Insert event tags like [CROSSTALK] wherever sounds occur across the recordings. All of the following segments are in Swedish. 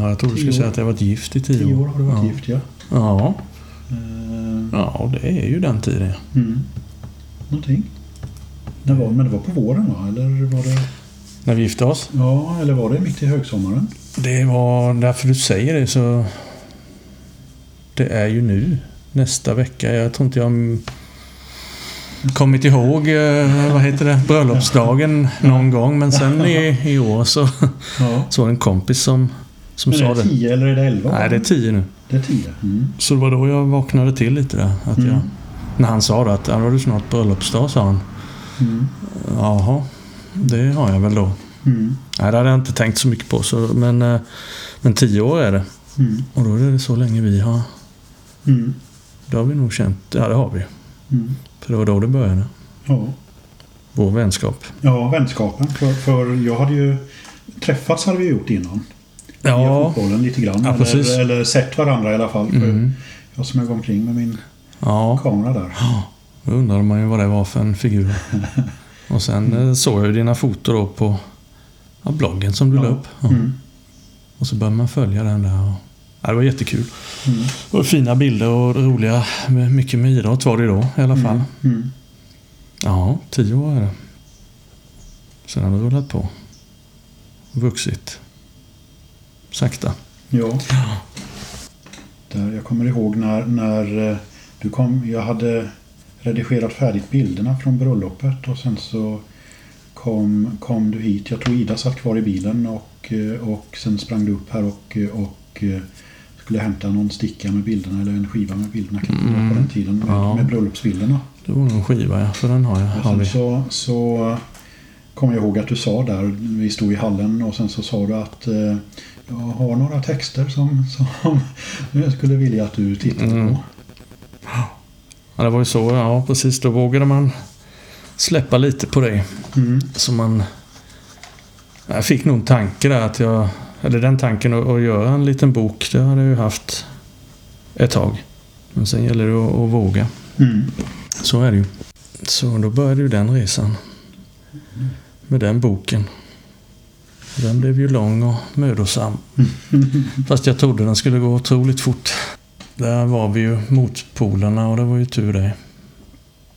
Ja, jag tror du skulle år. säga att jag varit gift i tio, Tio år har du varit ja. gift, ja. Ja. Eh, ja, det är ju den tiden. Mm. Någonting. Det var, men det var på våren va? Eller var det... När vi gifte oss. Ja, eller var det mitt i högsommaren? Det var därför du säger det så... Det är ju nu. Nästa vecka. Jag tror inte jag har kommit ihåg, eh, vad heter det, bröllopsdagen någon gång. Men sen i, i år så, Ja. så var det en kompis som, som Men sa är det det. 10 eller är det 11? Nej, det är tio nu. Det är 10. Mm. Så det var då jag vaknade till lite där. Att jag, Mm. när han sa det att ja, har du snart bröllopsdag, sa han. Mm. Jaha, det har jag väl då. Mm. Nej, det hade jag inte tänkt så mycket på. Så, men, eh, men tio år är det. Mm. Och då är det så länge vi har... Mm. Det har vi nog känt. Ja, det har vi. Mm. För det var då det började. Ja. Vår vänskap. ja, vänskapen. För, för jag hade ju... Träffats hade vi gjort innan. Ja. fotbollen lite grann. Ja, eller, eller sett varandra i alla fall. Mm. Jag går omkring med min Ja, kamera där. då undrade man ju vad det var för en figur. [LAUGHS] Och sen eh, såg jag dina foton på ja, bloggen som du la Ja. upp. Ja. Mm. Och så började man följa den där. Och, ja, det var jättekul. Mm. Och fina bilder och roliga. Mycket med idrott var det då i alla fall. Mm. Ja, tio år är det. Sen har det rullat på. Vuxit. Sakta. Ja. Där, jag kommer ihåg när, när eh, du kom. Jag hade redigerat färdigt bilderna från bröllopet och sen så kom, kom du hit. Jag tror Ida satt kvar i bilen och, eh, och sen sprang du upp här och, eh, och skulle hämta någon sticka med bilderna eller en skiva med bilderna kanske Mm. på den tiden med, Ja. med bröllopsbilderna. Det var nog en skiva ja, för den har jag. Har sen så, så kommer jag ihåg att du sa där, vi stod i hallen och sen så sa du att eh, jag har några texter som, som jag skulle vilja att du tittade Mm. på. Ja, det var ju så. Ja, precis. Då vågade man släppa lite på det. Mm. Så man... Jag fick nog en tanke där att jag... Eller den tanken att, att göra en liten bok, det hade jag ju haft ett tag. Men sen gäller det att, att våga. Mm. Så är det ju. Så då började ju den resan. Med den boken. Den blev ju lång och mödosam. [LAUGHS] Fast jag trodde den skulle gå otroligt fort. Där var vi ju motpolerna och det var ju tur det.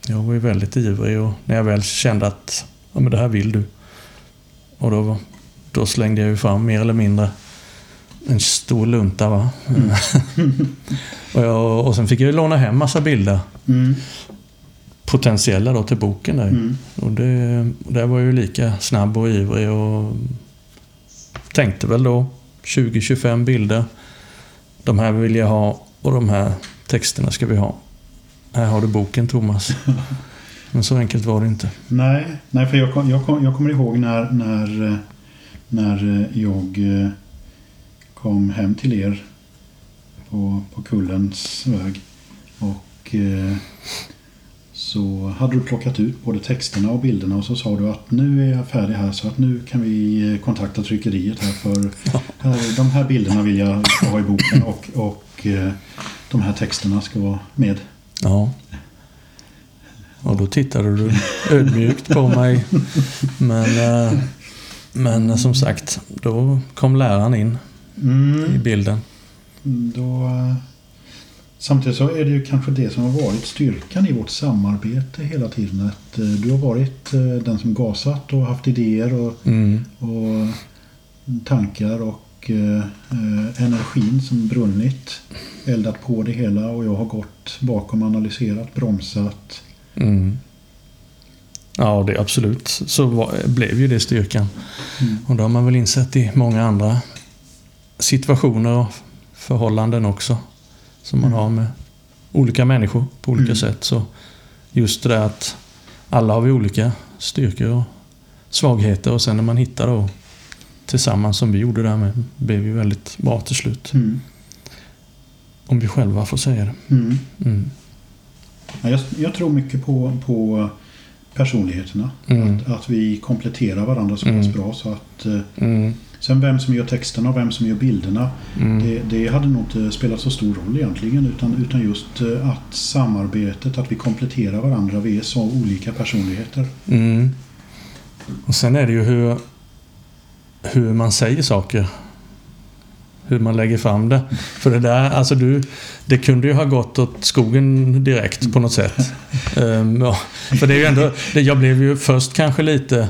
Jag var ju väldigt ivrig och när jag väl kände att ja, men det här vill du. Och då, då slängde jag ju fram mer eller mindre en stor lunta. Va? [LAUGHS] och, jag, och sen fick jag ju låna hem massa bilder. Mm. Potentiella då till boken där. Mm. Och det, där var jag ju lika snabb och ivrig och tänkte väl då 20-25 bilder. De här vill jag ha och de här texterna ska vi ha. Här har du boken Thomas. [LAUGHS] Men så enkelt var det inte. Nej, nej, för jag, kom, jag, kom, jag kommer ihåg när, när, när jag eh, kom hem till er på, på Kullens väg. Och eh, så hade du plockat ut både texterna och bilderna och så sa du att nu är jag färdig här så att nu kan vi eh, kontakta tryckeriet här för [LAUGHS] här, de här bilderna vill jag ha i boken och, och eh, de här texterna ska vara med. Ja. Och då tittade du ödmjukt på mig. Men, eh, men som sagt, då kom läraren in i Mm. bilden. Då, samtidigt så är det ju kanske det som har varit styrkan i vårt samarbete hela tiden. Att eh, du har varit eh, den som gasat och haft idéer och, Mm. och tankar och eh, eh, energin som brunnit. Eldat på det hela och jag har gått bakom, analyserat, bromsat. Mm. Ja, det absolut. Så var, blev ju det styrkan. Mm. Och det har man väl insett i många andra situationer och förhållanden också. Som man har med olika människor på olika Mm. sätt. Så just det där att alla har vi olika styrkor och svagheter och sen när man hittar då tillsammans som vi gjorde där med blev ju väldigt bra till slut. Mm. Om vi själva får säga det. Mm. Mm. Ja, jag, jag tror mycket på, på personligheterna. Mm. Att, att vi kompletterar varandra så pass Mm. bra så att eh, Mm. Sen vem som gör texterna och vem som gör bilderna Mm. det, det hade nog inte spelat så stor roll egentligen utan, utan just eh, att samarbetet, att vi kompletterar varandra. Vi är så olika personligheter. Mm. Och sen är det ju hur, hur man säger saker. hur man lägger fram det. För det där, alltså du, det kunde ju ha gått åt skogen direkt på något sätt. Um, [LAUGHS] ja, för det är ju ändå, det, jag blev ju först kanske lite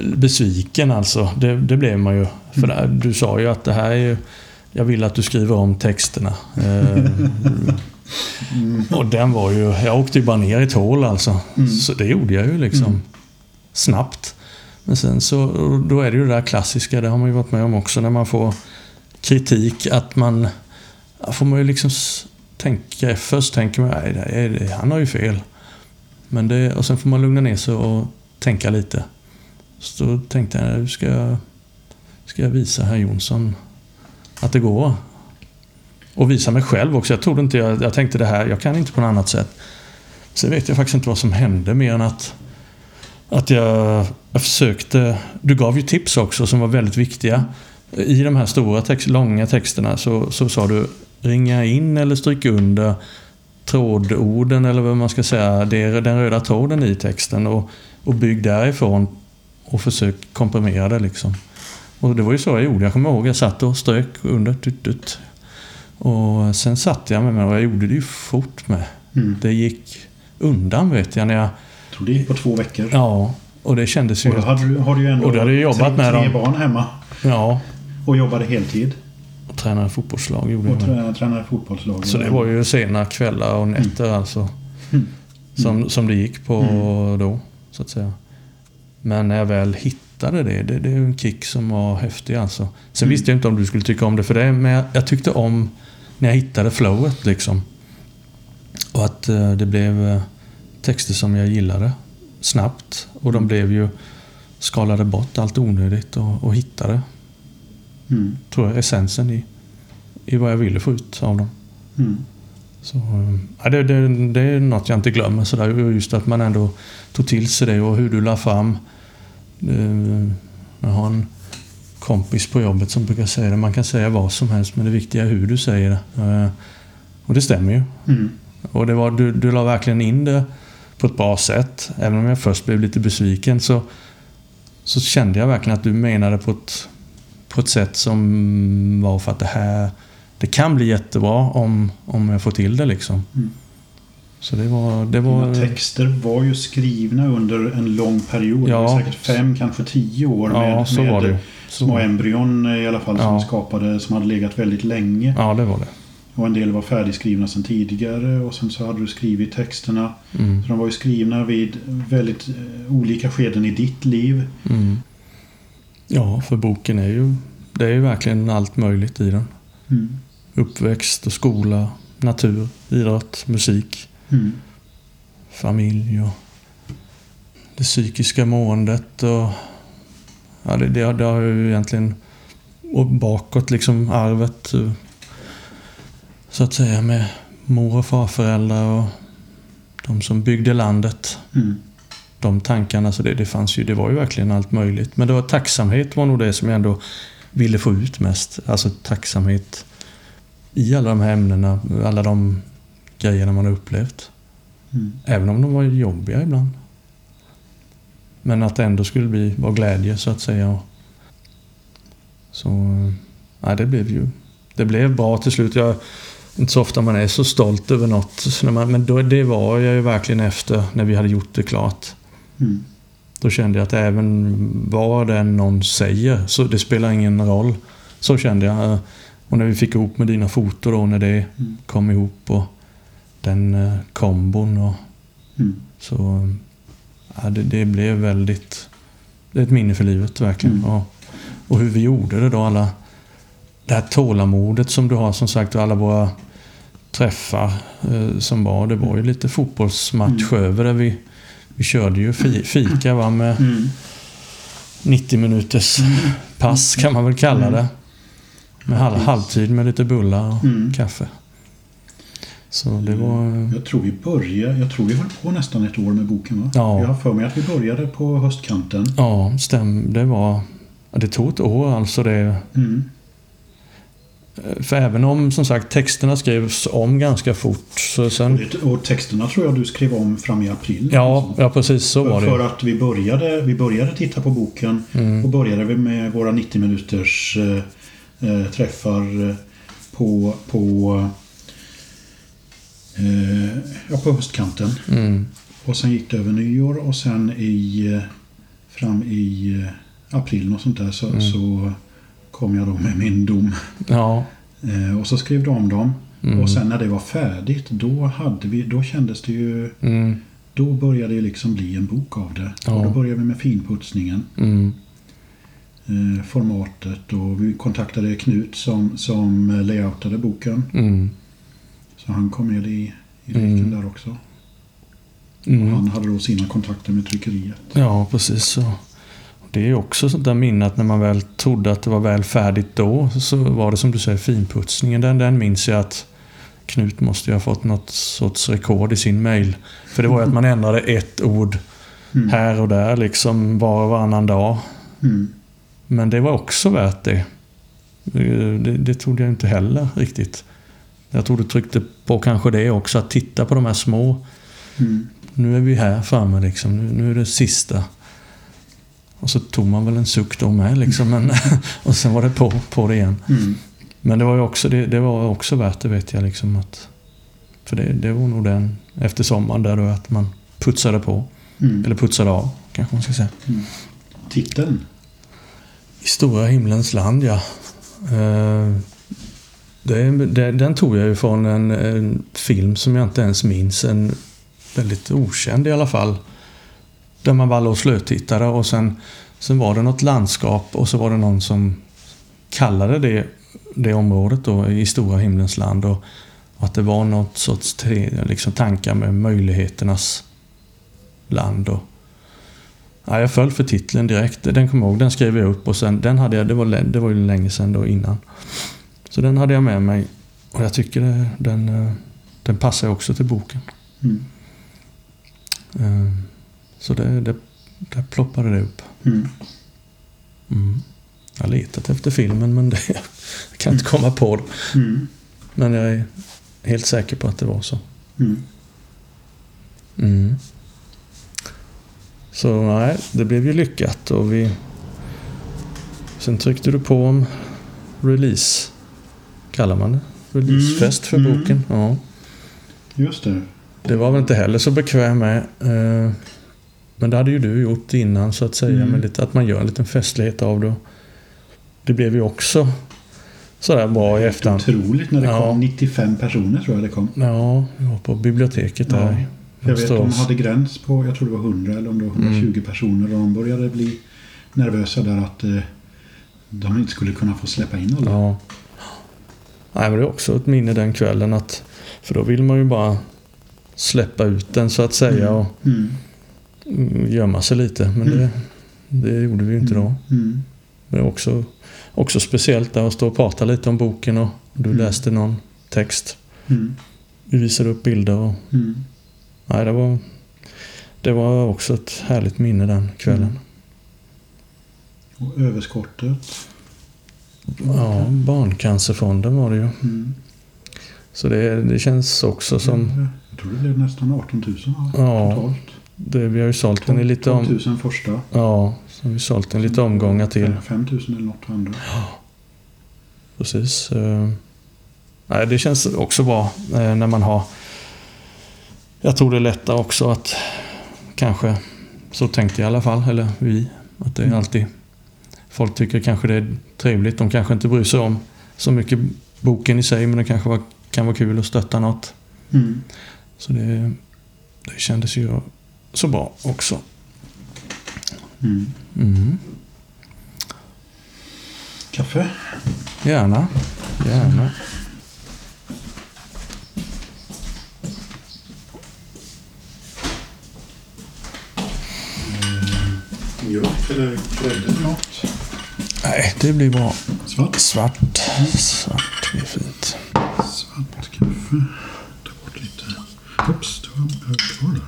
besviken alltså. Det, det blev man ju. För det, du sa ju att det här är ju, jag vill att du skriver om texterna. Um, och den var ju, jag åkte ju bara ner i ett hål alltså. Mm. Så det gjorde jag ju liksom. Mm. Snabbt. Men sen så, då är det ju det där klassiska, det har man ju varit med om också, när man får kritik att man... Får man ju liksom tänka... Först tänker man nej, det, han har ju fel. Men det, och sen får man lugna ner sig och tänka lite. Så då tänkte jag, nu ska jag, ska jag visa herr Jonsson att det går. Och visa mig själv också. Jag trodde inte jag, jag tänkte det här, jag kan inte på något annat sätt. Sen vet jag faktiskt inte vad som hände mer än att, att jag, jag försökte... Du gav ju tips också som var väldigt viktiga. I de här stora text, långa texterna så, så sa du ringa in eller stryka under trådorden eller vad man ska säga. Det är den röda tråden i texten och, och bygg därifrån och försök komprimera det liksom. Och det var ju så jag gjorde. Jag kommer ihåg jag satt och strök under. Tut, tut. Och sen satte jag mig med och jag gjorde det ju fort med. Mm. Det gick undan vet jag när jag... Jag tror det gick på två veckor. Ja, och det kändes ju... Och då hade du, har du ju ändå Och då hade jag jobbat tre, med tre dem. barn hemma. Ja, Och jobbade heltid. och tränade fotbollslag gjorde Och jag tränade fotbollslag. Så det var ju sena kvällar och nätter alltså. Mm. Som, som det gick på Mm. då, så att säga. Men när jag väl hittade det, det, det är en kick som var häftig alltså. Sen Mm. visste jag inte om du skulle tycka om det för det, men jag, jag tyckte om när jag hittade flowet liksom. Och att eh, det blev eh, texter som jag gillade snabbt. Och de blev ju skalade bort allt onödigt och, och hittade, Mm. tror jag, essensen i, i vad jag ville få ut av dem. Mm. Så, eh, ja, det, det, det är något jag inte glömmer. Så där, just att man ändå tog till sig det och hur du la fram. Eh, Jag har en kompis på jobbet som brukar säga det. Man kan säga vad som helst men det viktiga är hur du säger det. Eh, Och det stämmer ju. Mm. Och det var, du, du la verkligen in det på ett bra sätt. Även om jag först blev lite besviken så, så kände jag verkligen att du menade på ett, på ett sätt som var för att det här det kan bli jättebra om, om jag får till det liksom. Mm. Så det var... Det Dina var texter var ju skrivna under en lång period. Ja. Säkert fem, kanske tio år ja, med, så med var det. Så små embryon eh, i alla fall som Ja. skapade, som hade legat väldigt länge. Ja, det var det. Och en del var färdigskrivna sedan tidigare och sen så hade du skrivit texterna. Mm. Så de var ju skrivna vid väldigt eh, olika skeden i ditt liv. Mm. Ja, för boken är ju... Det är ju verkligen allt möjligt i den. Mm. Uppväxt och skola, natur, idrott, musik. Mm. familj och det psykiska måendet och ja, det, det, det har ju egentligen och bakåt liksom arvet så att säga med mor och farföräldrar och de som byggde landet. Mm. De tankarna, så det, det fanns ju, det var ju verkligen allt möjligt. Men det var tacksamhet var nog det som jag ändå ville få ut mest. Alltså tacksamhet i alla de här ämnena, alla de grejerna man har upplevt. Mm. Även om de var jobbiga ibland. Men att det ändå skulle bli, vara glädje så att säga. Så, eh, nej det blev ju, det blev bra till slut. Jag, inte så ofta man är så stolt över något. Man, men då, det var jag ju verkligen efter när vi hade gjort det klart. Mm. Då kände jag att även vad den någon säger, så det spelar ingen roll. Så kände jag. Och när vi fick ihop med dina foton då, när det Mm. kom ihop och den eh, kombon och Mm. så ja, det, det blev väldigt... Det är ett minne för livet verkligen. Mm. Och, och hur vi gjorde det då alla... Det här tålamodet som du har som sagt och alla våra träffar eh, som var. Det var ju lite fotbollsmatch Mm. över det. Vi, vi körde ju fi, fika va, med Mm. 90 minuters pass kan man väl kalla det. Med halv, halvtid med lite bullar och Mm. kaffe. Så det var... Jag tror vi började, jag tror vi höll på nästan ett år med boken va? Ja. Jag har för mig att vi började på höstkanten. Ja, stäm, det var... Det tog ett år alltså det. Mm. För även om som sagt texterna skrevs om ganska fort så Och, sen... och texterna tror jag du skrev om fram i april. Ja, ja precis så för, var för det. att vi började, vi började titta på boken och Mm. började vi med våra 90 minuters eh, träffar eh, på, på, eh, ja, på höstkanten. Mm. Och sen gick det över nyår och sen i, eh, fram i eh, april och sånt där så, Mm. så kom jag då med min dom. Ja. Eh, och så skrev de om dem. Mm. Och sen när det var färdigt då, hade vi, då kändes det ju... Mm. Då började det liksom bli en bok av det. Ja. Och då började vi med finputsningen. Mm. Eh, formatet och vi kontaktade Knut som, som layoutade boken. Mm. Så han kom med i, i leken Mm. där också. Mm. Han hade då sina kontakter med tryckeriet. Ja, precis så. Det är också sånt där minne att när man väl trodde att det var väl färdigt då så var det som du säger finputsningen. Den, den minns jag att Knut måste ju ha fått något sorts rekord i sin mail. För det var ju att man ändrade ett ord Mm. här och där liksom var och varannan dag. Mm. Men det var också värt det. Eh, Det, det trodde jag inte heller riktigt. Jag tror du tryckte på kanske det också, att titta på de här små. Mm. Nu är vi här framme liksom. Nu, nu är det sista. Och så tog man väl en suck då med liksom. Men, [LAUGHS] och sen var det på, på det igen. Mm. Men det var ju också, det, det var också värt det vet jag liksom. Att, för det, det var nog den efter sommaren där då att man putsade på. Mm. Eller putsade av kanske man ska säga. Titeln? I stora himlens land, ja. Eh, det, det, den tog jag ju från en, en film som jag inte ens minns. En väldigt okänd i alla fall. Där man var och slötittade och sen, sen var det något landskap och så var det någon som kallade det, det området då i stora himlens land. Och att det var något sorts liksom tankar med möjligheternas land. Och, Ja, jag föll för titeln direkt. Den kom jag ihåg, den skrev jag upp och sen den hade jag, det var, det var ju länge sedan då innan. Så den hade jag med mig och jag tycker det, den, eh, den passar också till boken. Mm. Eh, Så det, det, där ploppade det upp. Mm. Mm. Jag har letat efter filmen men det, [LAUGHS] jag kan inte komma på det. Mm. Men jag är helt säker på att det var så. Mm. Mm. Så nej, det blev ju lyckat och vi... Sen tryckte du på om release. Kallar man det? Releasefest för Mm, mm. boken. Ja. Just det. Det var väl inte heller så bekväm med. eh, Men det hade ju du gjort innan så att säga. Mm. Lite, att man gör en liten festlighet av det. Det blev ju också sådär bra i efterhand. Otroligt när det Ja. kom 95 personer tror jag det kom. Ja, vi var på biblioteket där. Ja. Jag vet de Västerås. hade gräns på, jag tror det var 100 eller om det var 120 personer och de började bli nervösa där att eh, de inte skulle kunna få släppa in alla. Ja. Nej, men det är också ett minne den kvällen att för då vill man ju bara släppa ut den så att säga och Mm. mm, gömma sig lite. Men Mm. det, det gjorde vi ju inte då. Mm. Det är också, också speciellt där att stå och prata lite om boken och du Mm. läste någon text. Mm. Vi visade upp bilder och Mm. Nej, det var det var också ett härligt minne den kvällen. Mm. Och överskottet. Ja, Barncancerfonden var det ju. Mm. Så det, det känns också som... Jag tror det blev nästan 18 000 va? Ja, totalt. det, vi har ju sålt den i lite 12 om... 000 första. Ja, så har vi sålt den lite omgångar till. 5 000 eller något andra. Precis. Eh, Nej, det känns också bra eh, när man har... Jag tror det är lättare också att kanske... Så tänkte jag i alla fall, eller vi. Att det är Mm. alltid... Folk tycker kanske det är trevligt. De kanske inte bryr sig om så mycket boken i sig, men det kanske var, kan vara kul att stötta något. Mm. Så det, det kändes ju så bra också. Mm. Mm. Kaffe? Gärna. Gärna. Grädde eller något? Nej, det blir bra. Svart? Svart. Svart blir fint. Svart kaffe. Ta bort lite. Oops, det var kvar där.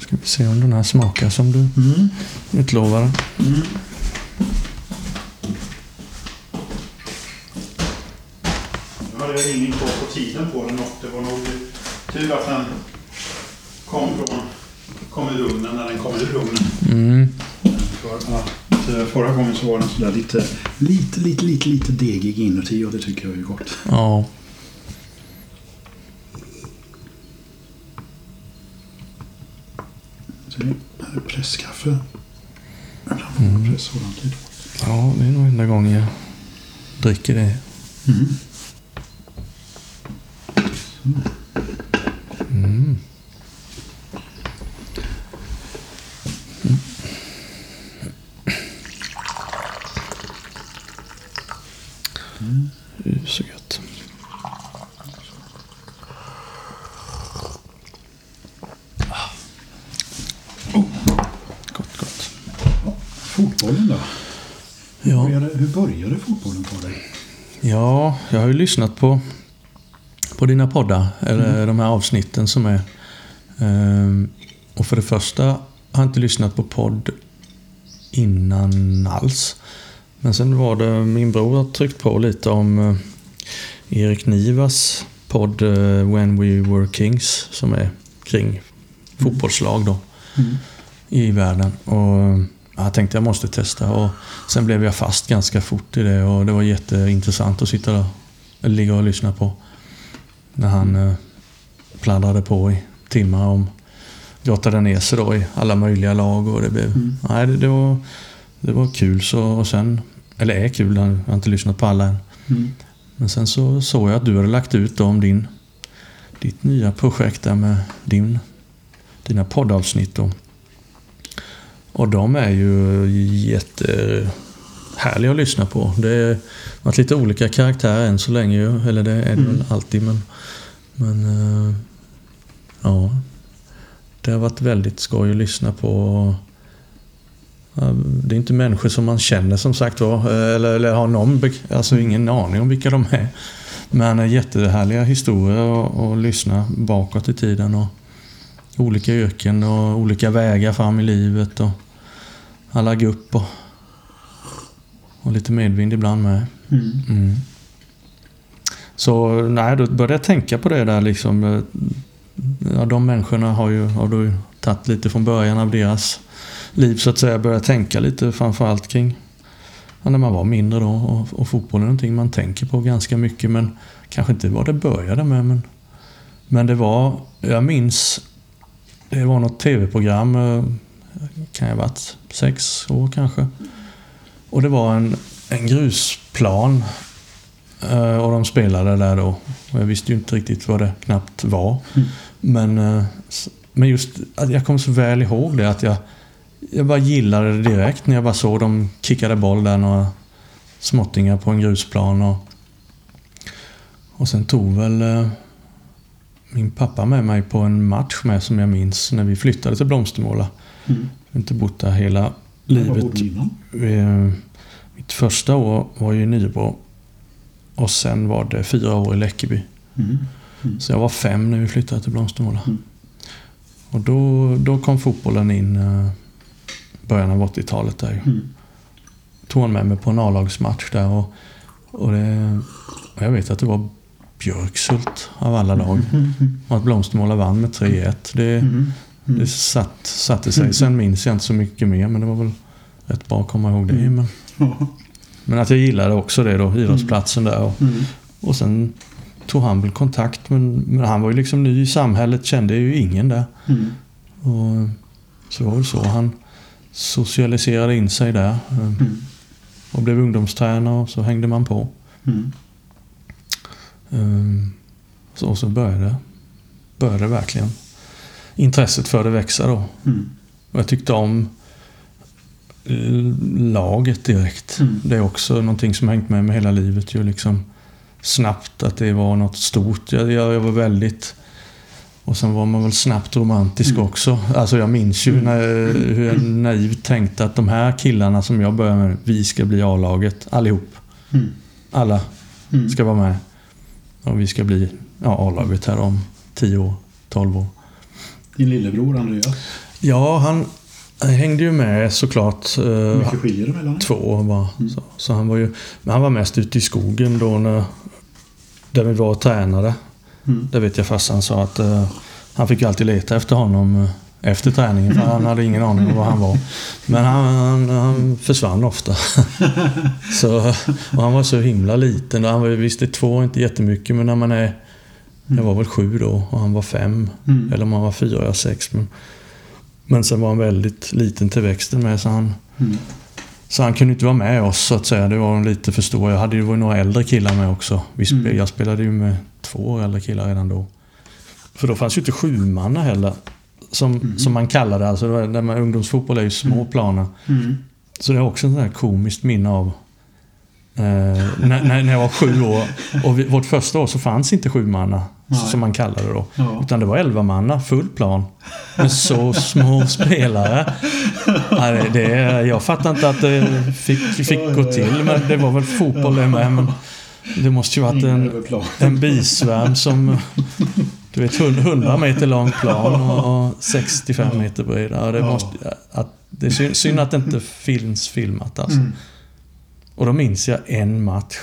Ska vi se om den här smakar som du Mm. utlovade. Mm. Jag ingen koll på tiden på den och det var nog tur att den kom från kom ur ugnen när den kom ur ugnen. Mm. För att eh, förra gången så var den sådär lite, lite, lite, lite, lite degig inuti och det tycker jag är gott. Ja. Så här är presskaffe. Man pressa ordentligt. ja, det är nog enda gången jag dricker det. Mm. Mm. Det är så gött. Gott, gott. Fotbollen då? Ja. Hur, började, hur började fotbollen på dig? Ja, jag har ju lyssnat på, på dina poddar, eller de här avsnitten som är. Ehm, och för det första har jag inte lyssnat på podd innan alls. Men sen var det, min bror har tryckt på lite om eh, Erik Nivas podd eh, When We Were Kings som är kring fotbollslag då Mm. i världen. Och jag tänkte jag måste testa och sen blev jag fast ganska fort i det och det var jätteintressant att sitta där och ligga och lyssna på. När han eh, pladdrade på i timmar om grottade ner sig då i alla möjliga lag och det blev... Mm. Nej, det, det, var, det var kul så och sen... Eller är kul, jag har inte lyssnat på alla än. Mm. Men sen så såg jag att du hade lagt ut om din, ditt nya projekt där med din, dina poddavsnitt. Då. Och de är ju jättehärliga att lyssna på. Det har varit lite olika karaktärer än så länge ju. Eller det är det väl Mm. alltid men... Men... eh, Ja. Det har varit väldigt skoj att lyssna på. Ja, Det är inte människor som man känner som sagt var. Eller, eller har någon, alltså ingen aning om vilka de är. Men eh, jättehärliga historier att att lyssna bakåt i tiden. Och olika yrken och olika vägar fram i livet. Och alla gupp och, och lite medvind ibland med. Mm. Mm. Så nej, då började jag tänka på det där liksom. Ja, de människorna har ju, har du tagit lite från början av deras liv så att säga. Börjat tänka lite framförallt kring ja, när man var mindre då och, och fotboll är någonting man tänker på ganska mycket men kanske inte vad det började med men men det var, jag minns det var något tv-program eh, kan jag ha varit sex år kanske och det var en, en grusplan eh, och de spelade där då och jag visste ju inte riktigt vad det knappt var Mm. men, eh, men just att jag kommer så väl ihåg det att jag, jag bara gillade det direkt när jag bara såg dem kickade boll där några småttingar på en grusplan. Och, och sen tog väl eh, min pappa med mig på en match med som jag minns när vi flyttade till Blomstermåla. Mm. Inte bott där hela Var livet. innan? Eh, Mitt första år var ju i Nybro och sen var det fyra år i Läckeby. Mm. Så jag var fem när vi flyttade till Blomstermåla. Mm. Och då, då kom fotbollen in eh, början av 80-talet där. Mm. Tog han med mig på en A-lagsmatch där och, och, det, och jag vet att det var Björkshult av alla lag. Mm. Och att Blomstermåla vann med 3-1. Det, Mm. Mm. det satt, satte sig. Sen minns jag inte så mycket mer men det var väl rätt bra att komma ihåg det. Mm. Men, Ja. men att jag gillade också det då, idrottsplatsen där. Och, Mm. och sen tog han väl kontakt men, men han var ju liksom ny i samhället, kände ju ingen där. Mm. Och så det var väl så han socialiserade in sig där. eh, Mm. Och blev ungdomstränare och så hängde man på. Mm. Eh, Så, och så började, började verkligen intresset för det växa då. Mm. Och jag tyckte om eh, laget direkt. Mm. Det är också någonting som hängt med mig hela livet. Ju liksom snabbt att det var något stort. Jag, jag, jag var väldigt... Och sen var man väl snabbt romantisk Mm. också. Alltså jag minns ju Mm. när, hur jag naivt tänkte att de här killarna som jag började med, vi ska bli A-laget allihop. Mm. Alla Mm. ska vara med. Och vi ska bli ja, A-laget här om 10 år, 12 år. Din lillebror Andreas. Ja, han hängde ju med såklart. eh, Hur mycket skiljer det mellan er? Två år bara. Mm. Så, så han var ju... Men han var mest ute i skogen då när... Där vi var och tränade. Mm. Där vet jag farsan sa att... eh, han fick alltid leta efter honom eh, efter träningen för han hade ingen aning om var han var. Men han, han, han försvann ofta. [LAUGHS] så, och han var så himla liten. Han var visst två, inte jättemycket, men när man är... Jag var väl sju då och han var fem. Mm. Eller om han var fyra, jag sex. Men, men sen var han väldigt liten till växten med så han... Mm. Så han kunde inte vara med oss så att säga. Det var lite för stor. Jag hade ju några äldre killar med också. Vi spe, Mm. Jag spelade ju med två äldre killar redan då. För då fanns ju inte sjumanna heller. Som, Mm. som man kallar det. Alltså, det var- ungdomsfotboll är ju små planer. Mm. Så det är också ett sånt här komiskt minne av eh, när, när, när jag var sju år. Och vi, vårt första år så fanns inte sjumanna. Nej. Som man kallade det då. Ja. Utan det var elvamanna, full plan. Med så små [LAUGHS] spelare. Ja, det, jag fattar inte att det fick, fick gå till. Men det var väl fotboll det med. Men det måste ju varit en, en bisvärm som... Du vet, 100 meter lång plan och och 65 meter bred. Ja, det, måste, att, det är synd, synd att det inte finns filmat alltså. Mm. Och då minns jag en match.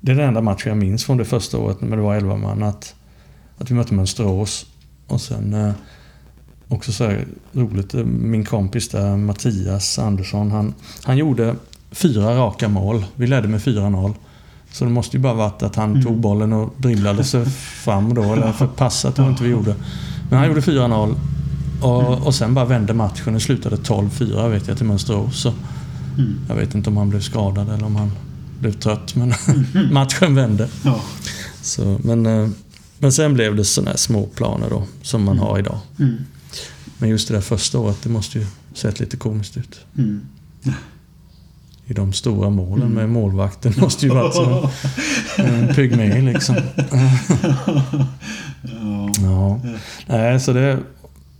Det är den enda matchen jag minns från det första året när det var 11 man. Att, att vi mötte Mönsterås. Och sen eh, också så här roligt. eh, Min kompis där, Mattias Andersson. Han, han gjorde fyra raka mål. Vi ledde med 4-0. Så det måste ju bara varit att han Mm. tog bollen och dribblade sig fram då. Eller för passa tror inte vi gjorde. Men han gjorde 4-0. Och, och sen bara vände matchen. Det slutade 12-4 vet jag till Mönsterås. Så Mm. jag vet inte om han blev skadad eller om han blev trött. Men [LAUGHS] matchen vände. Ja. Så, men, eh, men sen blev det sådana här små planer då. Som man har idag. Mm. Men just det där första året, det måste ju sett lite komiskt ut. Mm. I de stora målen med målvakten. [LAUGHS] måste ju varit som en, en pygmé liksom. [LAUGHS] Ja. Ja. Nej, så det,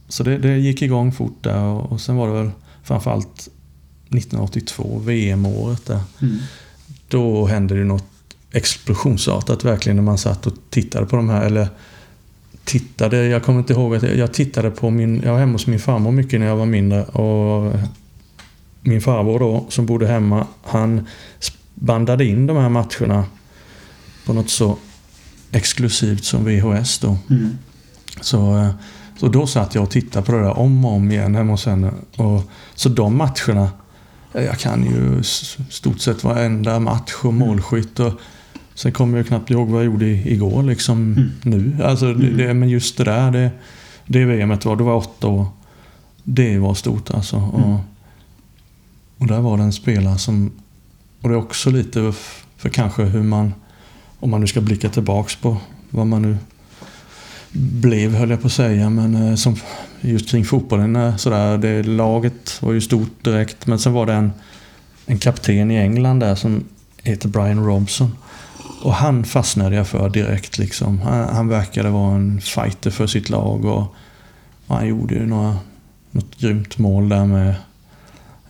så det, det gick igång fort där och, och sen var det väl framförallt 1982, VM-året där. Mm. Då hände det något explosionsartat verkligen när man satt och tittade på de här. Eller tittade, jag kommer inte ihåg att jag, jag tittade på min... Jag var hemma hos min farmor mycket när jag var mindre. Och min farbror då, som bodde hemma, han bandade in de här matcherna på något så exklusivt som VHS då. Mm. Så, så då satt jag och tittade på det där om och om igen hemma hos henne. Och, så de matcherna, jag kan ju stort sett varenda match och målskytt. Och, sen kommer jag knappt ihåg vad jag gjorde igår liksom Mm. nu. Alltså, det, det, men just det där, det, det VMet var, då var jag åtta år. Det var stort alltså. Och, Mm. och där var det en spelare som... Och det är också lite för kanske hur man... Om man nu ska blicka tillbaks på vad man nu blev, höll jag på att säga. Men eh, som just kring fotbollen, eh, sådär, det laget var ju stort direkt. Men sen var det en, en kapten i England där som heter Brian Robson. Och han fastnade jag för direkt. Liksom. Han, han verkade vara en fighter för sitt lag. Och, och han gjorde ju några, något grymt mål där med.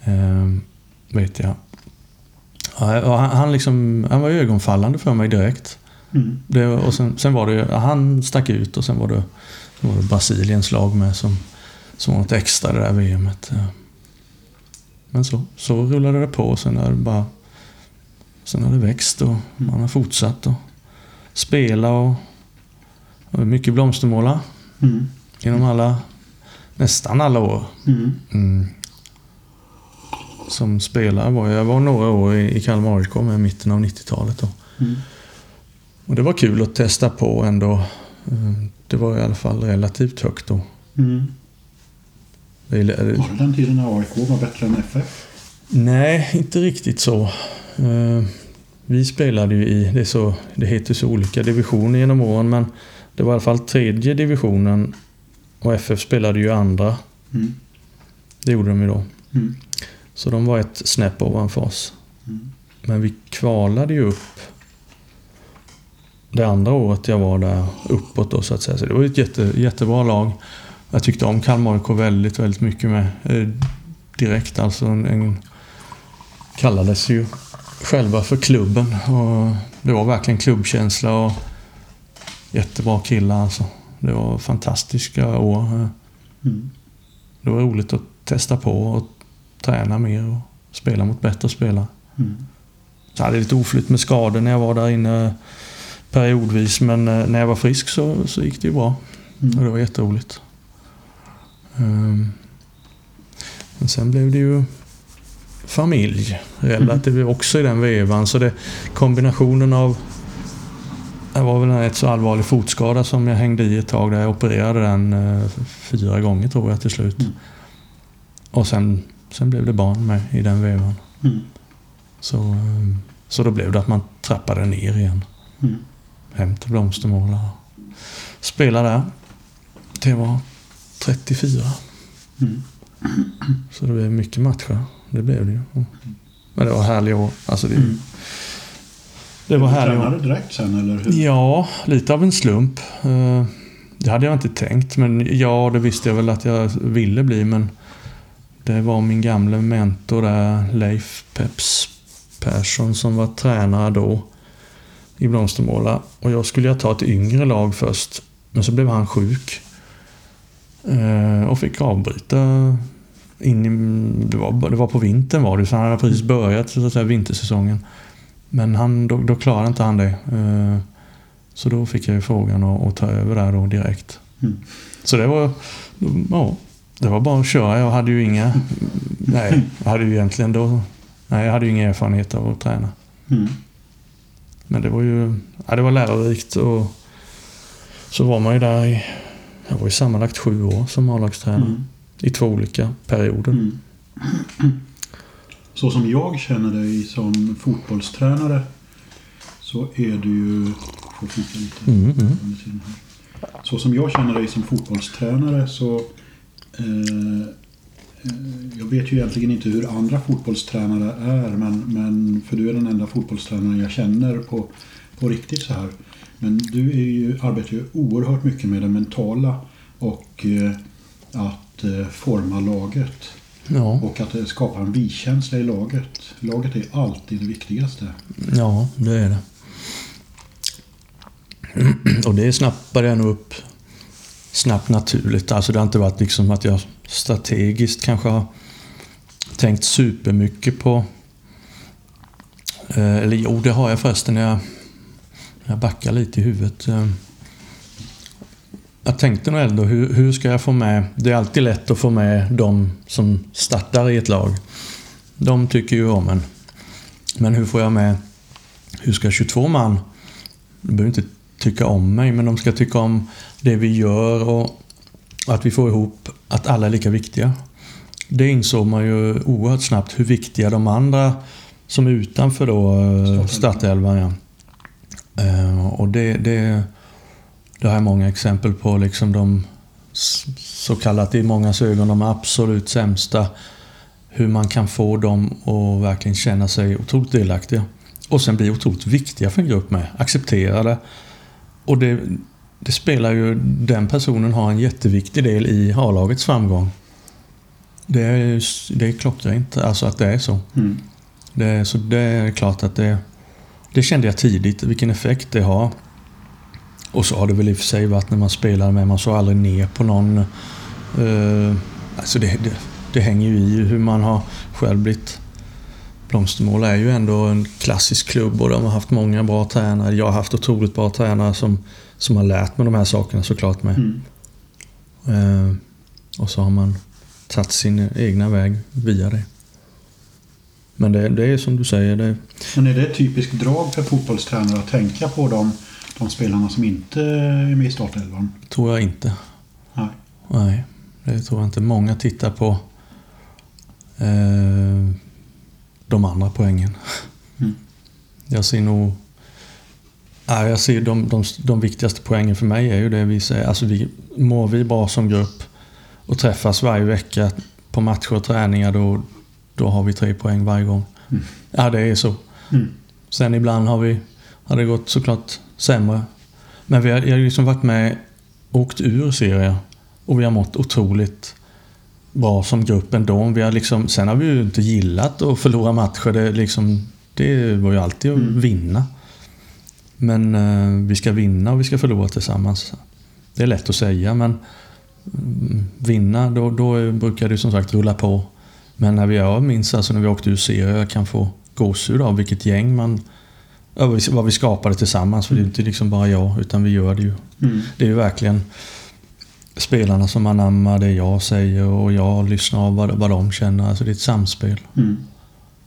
Eh, vet jag. Ja, och han, han, liksom, han var ju ögonfallande för mig direkt. Mm. Det, och sen, sen var det han stack ut och sen var det, sen var det Brasiliens lag med som, som var något extra det där VMet. Men så, så rullade det på och sen har det bara Sen har det växt och man har fortsatt att spela och, och mycket blomstermåla Mm. genom alla, nästan alla år. Mm. Mm. Som spelare var jag, var några år i, Kalmar AIK med mitten av 90-talet då. Mm. Och det var kul att testa på ändå. Eh, Det var i alla fall relativt högt då. Mm. Det är- Var det den tiden när AIK var bättre än FF? Nej, inte riktigt så. Eh, Vi spelade ju i, det, så, det heter så olika divisioner genom åren, men det var i alla fall tredje divisionen och FF spelade ju andra. Mm. Det gjorde de ju då. Mm. Så de var ett snäpp ovanför oss. Mm. Men vi kvalade ju upp det andra året jag var där uppåt då så att säga. Så det var ett jätte, jättebra lag. Jag tyckte om Kalmar AIK väldigt, väldigt mycket med. Eh, direkt alltså. En, en, kallades ju själva för klubben. Och det var verkligen klubbkänsla och jättebra killar alltså. Det var fantastiska år. Mm. Det var roligt att testa på och träna mer och spela mot bättre spelare. Mm. Så hade jag lite oflytt med skador när jag var där inne periodvis men eh, när jag var frisk så, så gick det ju bra. Mm. Och det var jätteroligt. Ehm, Men sen blev det ju familj relativt också i den vevan. Så det, kombinationen av... Det var väl en rätt så allvarlig fotskada som jag hängde i ett tag där jag opererade den eh, fyra gånger tror jag till slut. Mm. Och sen, sen blev det barn med i den vevan. Mm. Så, eh, så då blev det att man trappade ner igen. Mm. Hem till Blomstermåla. Spela där. Det var 34. Mm. Så det blev mycket matcher. Det blev det ju. Men det var härliga år. Alltså det, Mm. det var härliga år. tränade direkt sen eller hur? Ja, lite av en slump. Eh, Det hade jag inte tänkt. Men ja, det visste jag väl att jag ville bli. Men det var min gamla mentor där, Leif Peps Persson, som var tränare då i Blomstermåla. Och jag skulle ju ta ett yngre lag först. Men så blev han sjuk. Eh, Och fick avbryta in i, det, var, det var på vintern var det, så han hade precis börjat så att säga, vintersäsongen. Men han, då, då klarade inte han det. Eh, Så då fick jag ju frågan att, att ta över där då direkt. Mm. Så det var, ja, det var bara att köra. Jag hade ju inga, [LAUGHS] nej, jag hade ju egentligen då, nej, jag hade ju ingen erfarenhet av att träna. Mm. Men det var ju, ja, det var lärorikt och så var man ju där i, jag var ju sammanlagt sju år som A-lagstränare. Mm. I två olika perioder. Mm. Så som jag känner dig som fotbollstränare så är du ju... Får fika lite Mm, mm. Så som jag känner dig som fotbollstränare så... Eh, eh, jag vet ju egentligen inte hur andra fotbollstränare är men, men för du är den enda fotbollstränaren jag känner på, på riktigt så här. Men du är ju, arbetar ju oerhört mycket med det mentala och eh, att eh, forma laget. Ja, Och att det skapar en vi-känsla i laget. Laget är alltid det viktigaste. ja, det är det. [CLEARS THROAT] Och det snappade jag nog upp snabbt naturligt. Alltså det har inte varit liksom att jag strategiskt kanske har tänkt supermycket på... eh, Eller jo, det har jag förresten när jag, när jag backar lite i huvudet. Jag tänkte nog ändå, hur, hur ska jag få med... Det är alltid lätt att få med de som startar i ett lag. De tycker ju om en. Men hur får jag med... Hur ska 22 man... De behöver inte tycka om mig, men de ska tycka om det vi gör och att vi får ihop att alla är lika viktiga. Det insåg man ju oerhört snabbt hur viktiga de andra som är utanför då eh, startelvan ja. Eh, Och det, det, det har jag många exempel på. Liksom de så kallat i mångas ögon de absolut sämsta. Hur man kan få dem att verkligen känna sig otroligt delaktiga. Och sen bli otroligt viktiga för en grupp med. Accepterade. Och det, det spelar ju... Den personen har en jätteviktig del i A-lagets framgång. Det är, det är klockrent, alltså att det är så. Mm. Det, så det är klart att det... Det kände jag tidigt, vilken effekt det har. Och så har det väl i och för sig varit när man spelar med, man såg aldrig ner på någon. Uh, alltså det, det, det hänger ju i hur man har själv blivit. Blomstermåla är ju ändå en klassisk klubb och de har haft många bra tränare. Jag har haft otroligt bra tränare som, som har lärt mig de här sakerna såklart med. Mm. Eh, och så har man tagit sin egna väg via det. Men det, det är som du säger, det, Men är det ett typiskt drag för fotbollstränare att tänka på de, de spelarna som inte är med i startelvan? tror jag inte. Nej. Nej, det tror jag inte. Många tittar på eh, de andra poängen. Mm. Jag ser nog... Ja, jag ser de, de, de viktigaste poängen för mig är ju det vi säger. Alltså vi, mår vi bra som grupp och träffas varje vecka på matcher och träningar då, då har vi tre poäng varje gång. Mm. Ja, det är så. Mm. Sen ibland har, vi, har det gått såklart sämre. Men vi har, jag har liksom varit med åkt ur serier och vi har mått otroligt bra som grupp ändå. Vi har liksom, sen har vi ju inte gillat att förlora matcher. Det, liksom, det var ju alltid att Mm. vinna. Men eh, vi ska vinna och vi ska förlora tillsammans. Det är lätt att säga men mm, vinna då, då brukar det som sagt rulla på. Men när vi jag minns alltså när vi åkte ur serier, jag kan få gåshud av vilket gäng man... ja, vad vi- Vad vi skapade tillsammans. För det är inte liksom bara jag, utan vi gör det ju. Mm. Det är ju verkligen... spelarna som anammar det jag säger och jag lyssnar av vad, vad de känner. Alltså det är ett samspel. Mm.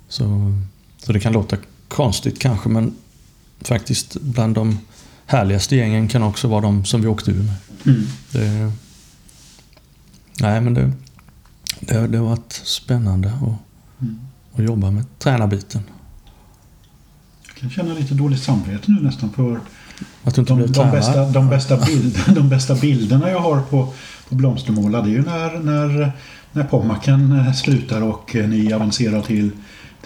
Så, så det kan låta konstigt kanske men faktiskt bland de härligaste gängen kan också vara de som vi åkte ur med. Mm. Det, nej men det, det, det har varit spännande att, Mm. att jobba med tränarbiten. Kan känna lite dåligt samvete nu nästan för Att du inte de, de, bästa, de, bästa bild, [LAUGHS] de bästa bilderna jag har på, på Blomstermåla det är ju när, när, när Pommaken eh, slutar och eh, ni avancerar till,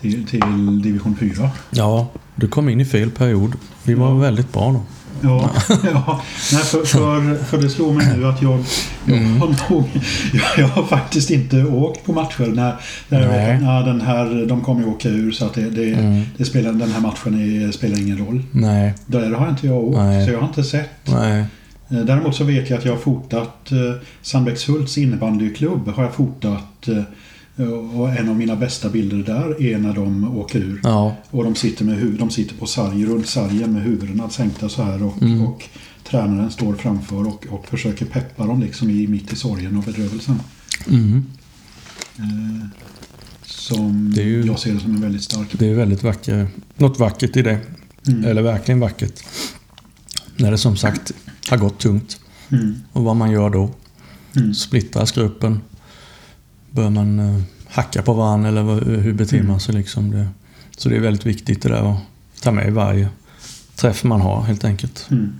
till, till division 4. Ja, du kom in i fel period. Vi var Ja. väldigt bra då. Ja, [LAUGHS] ja. Nej, för, för, för det slår mig nu att jag, jag, Mm. har, nog, [LAUGHS] jag, har faktiskt inte åkt på matcher när, när ja, den här, de kommer ju åka ur så att det, det, Mm. det spelar, den här matchen är, spelar ingen roll. Nej, Där har inte jag åkt, Nej. så jag har inte sett. nej. Eh, Däremot så vet jag att jag har fotat eh, Sandbäckshults innebandyklubb har jag fotat eh, och en av mina bästa bilder där är när de åker ur. Ja, Och de sitter, med huvud, de sitter på sarg, runt sargen med huvudena sänkta så här och, Mm. och tränaren står framför och, och försöker peppa dem liksom i, mitt i sorgen och bedrövelsen. mm. Eh, som Det är ju- jag ser det som en väldigt stark... det är väldigt vackert. Något vackert i det. Mm. Eller verkligen vackert. När det som sagt har gått tungt. Mm. Och vad man gör då. Mm. Splittras gruppen. Bör man eh, hacka på varandra eller hur beter Mm. man sig liksom. Det, så det är väldigt viktigt det där att ta med i varje träff man har helt enkelt. Mm.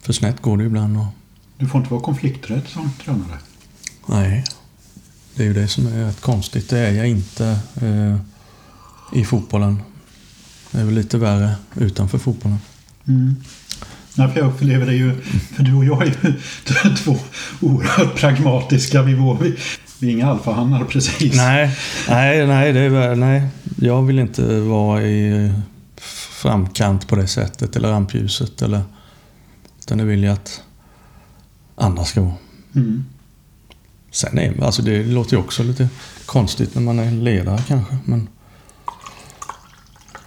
För snett går det ibland. Och, Du får inte vara konflikträdd som tränare. nej, det är ju det som är rätt konstigt. Det är jag inte eh, i fotbollen. Det är väl lite värre utanför fotbollen. Mm. Nej, för jag upplever det ju, för du och jag är ju [LAUGHS] två oerhört pragmatiska. Vi, vi, vi är inga alfahannar [LAUGHS] precis. Nej, nej, nej, det är, nej. Jag vill inte vara i framkant på det sättet eller rampljuset. Eller, utan det vill jag att andra ska vara. Mm. Sen är alltså det låter ju också lite konstigt när man är ledare kanske. Men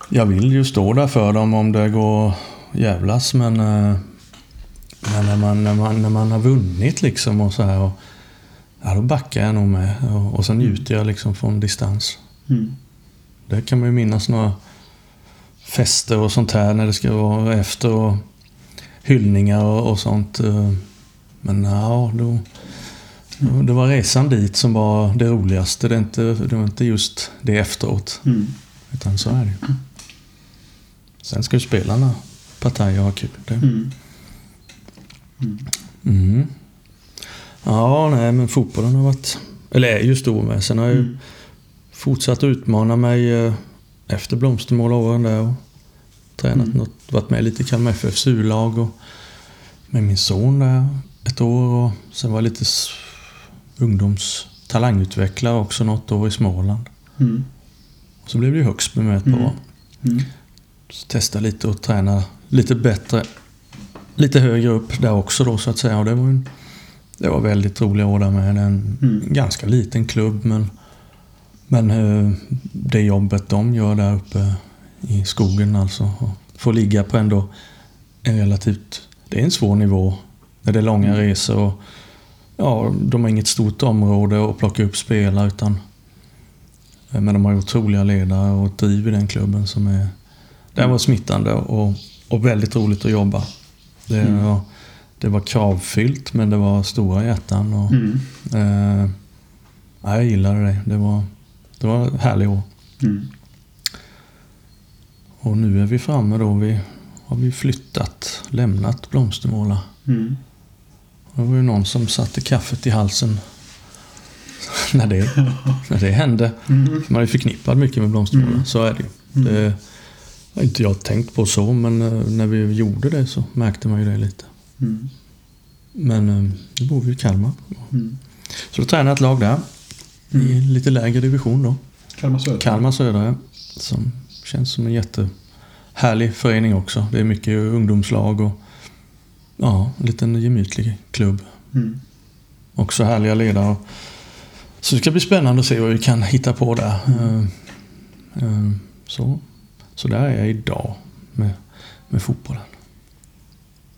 jag vill ju stå där för dem om det går jävlas. Men, eh, men när, man, när, man, när man har vunnit liksom och så här. Och, ja, då backar jag nog med. Och, och sen njuter jag liksom från distans. Mm. Det kan man ju minnas några fester och sånt här när det ska vara efter och hyllningar och, och sånt. Men ja, då, då, det var resan dit som var det roligaste. Det, är inte, det var inte just det efteråt. Mm. Utan så är det ju. Sen ska ju spelarna partaja och ha kul. Det. Mm. Mm. Ja, nej men fotbollen har varit, eller är ju stor med. Sen har jag ju Mm. fortsatt att utmana mig eh, efter blomstermålåren där och tränat Mm. något, varit med lite i Kalmar FFs U-lag och med min son där ett år och sen var jag lite ungdomstalangutvecklare också något år i Småland. Mm. Och så blev det ju Högsby med ett par Mm. år. Mm. Testa lite och träna lite bättre, lite högre upp där också då så att säga. Och det var, en, det var väldigt roliga år där med. En Mm. ganska liten klubb men, men eh, det jobbet de gör där uppe i skogen alltså. Få ligga på ändå en relativt, det är en svår nivå. När det är långa resor och ja, de har inget stort område att plocka upp spelare utan eh, men de har otroliga ledare och ett driv i den klubben som är det var smittande och, och väldigt roligt att jobba. Det, Mm. Det var kravfyllt men det var stora hjärtan. Och, Mm. eh, ja, jag gillade det. Det var, det var en härlig år. Mm. Och nu är vi framme då. Vi har vi flyttat, lämnat Blomstermåla. Mm. Det var ju någon som satte kaffet i halsen [LAUGHS] när det, när det hände. Mm. Man är förknippad mycket med Blomstermåla, Mm. så är det ju. Mm. Det har inte jag tänkt på så, men eh, när vi gjorde det så märkte man ju det lite. Mm. Men eh, nu bor vi i Kalmar. Mm. Så då tränar jag ett lag där. I Mm. lite lägre division då. Kalmar Södra. Kalmar Södra, ja. som känns som en jättehärlig förening också. Det är mycket ungdomslag och ja, en liten gemytlig klubb. Mm. Också härliga ledare. Så det ska bli spännande att se vad vi kan hitta på där. Mm. Eh, eh, Så, så där är jag idag med, med fotbollen.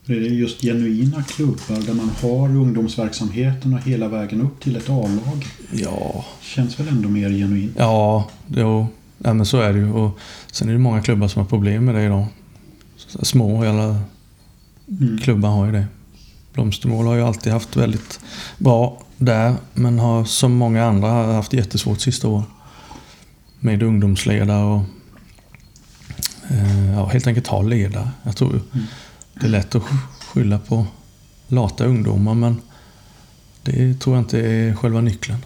Det är just genuina klubbar där man har ungdomsverksamheten och hela vägen upp till ett A-lag. Ja, Känns väl ändå mer genuint. ja, jo, ja men så är det ju. Och sen är det många klubbar som har problem med det idag. Små eller Mm. klubbar har ju det. Blomstermål har ju alltid haft väldigt bra där, men har som många andra haft jättesvårt sista år. Med ungdomsledare och eh, ja, helt enkelt ha ledare. Jag tror Mm. Det är lätt att skylla på lata ungdomar, men det tror jag inte är själva nyckeln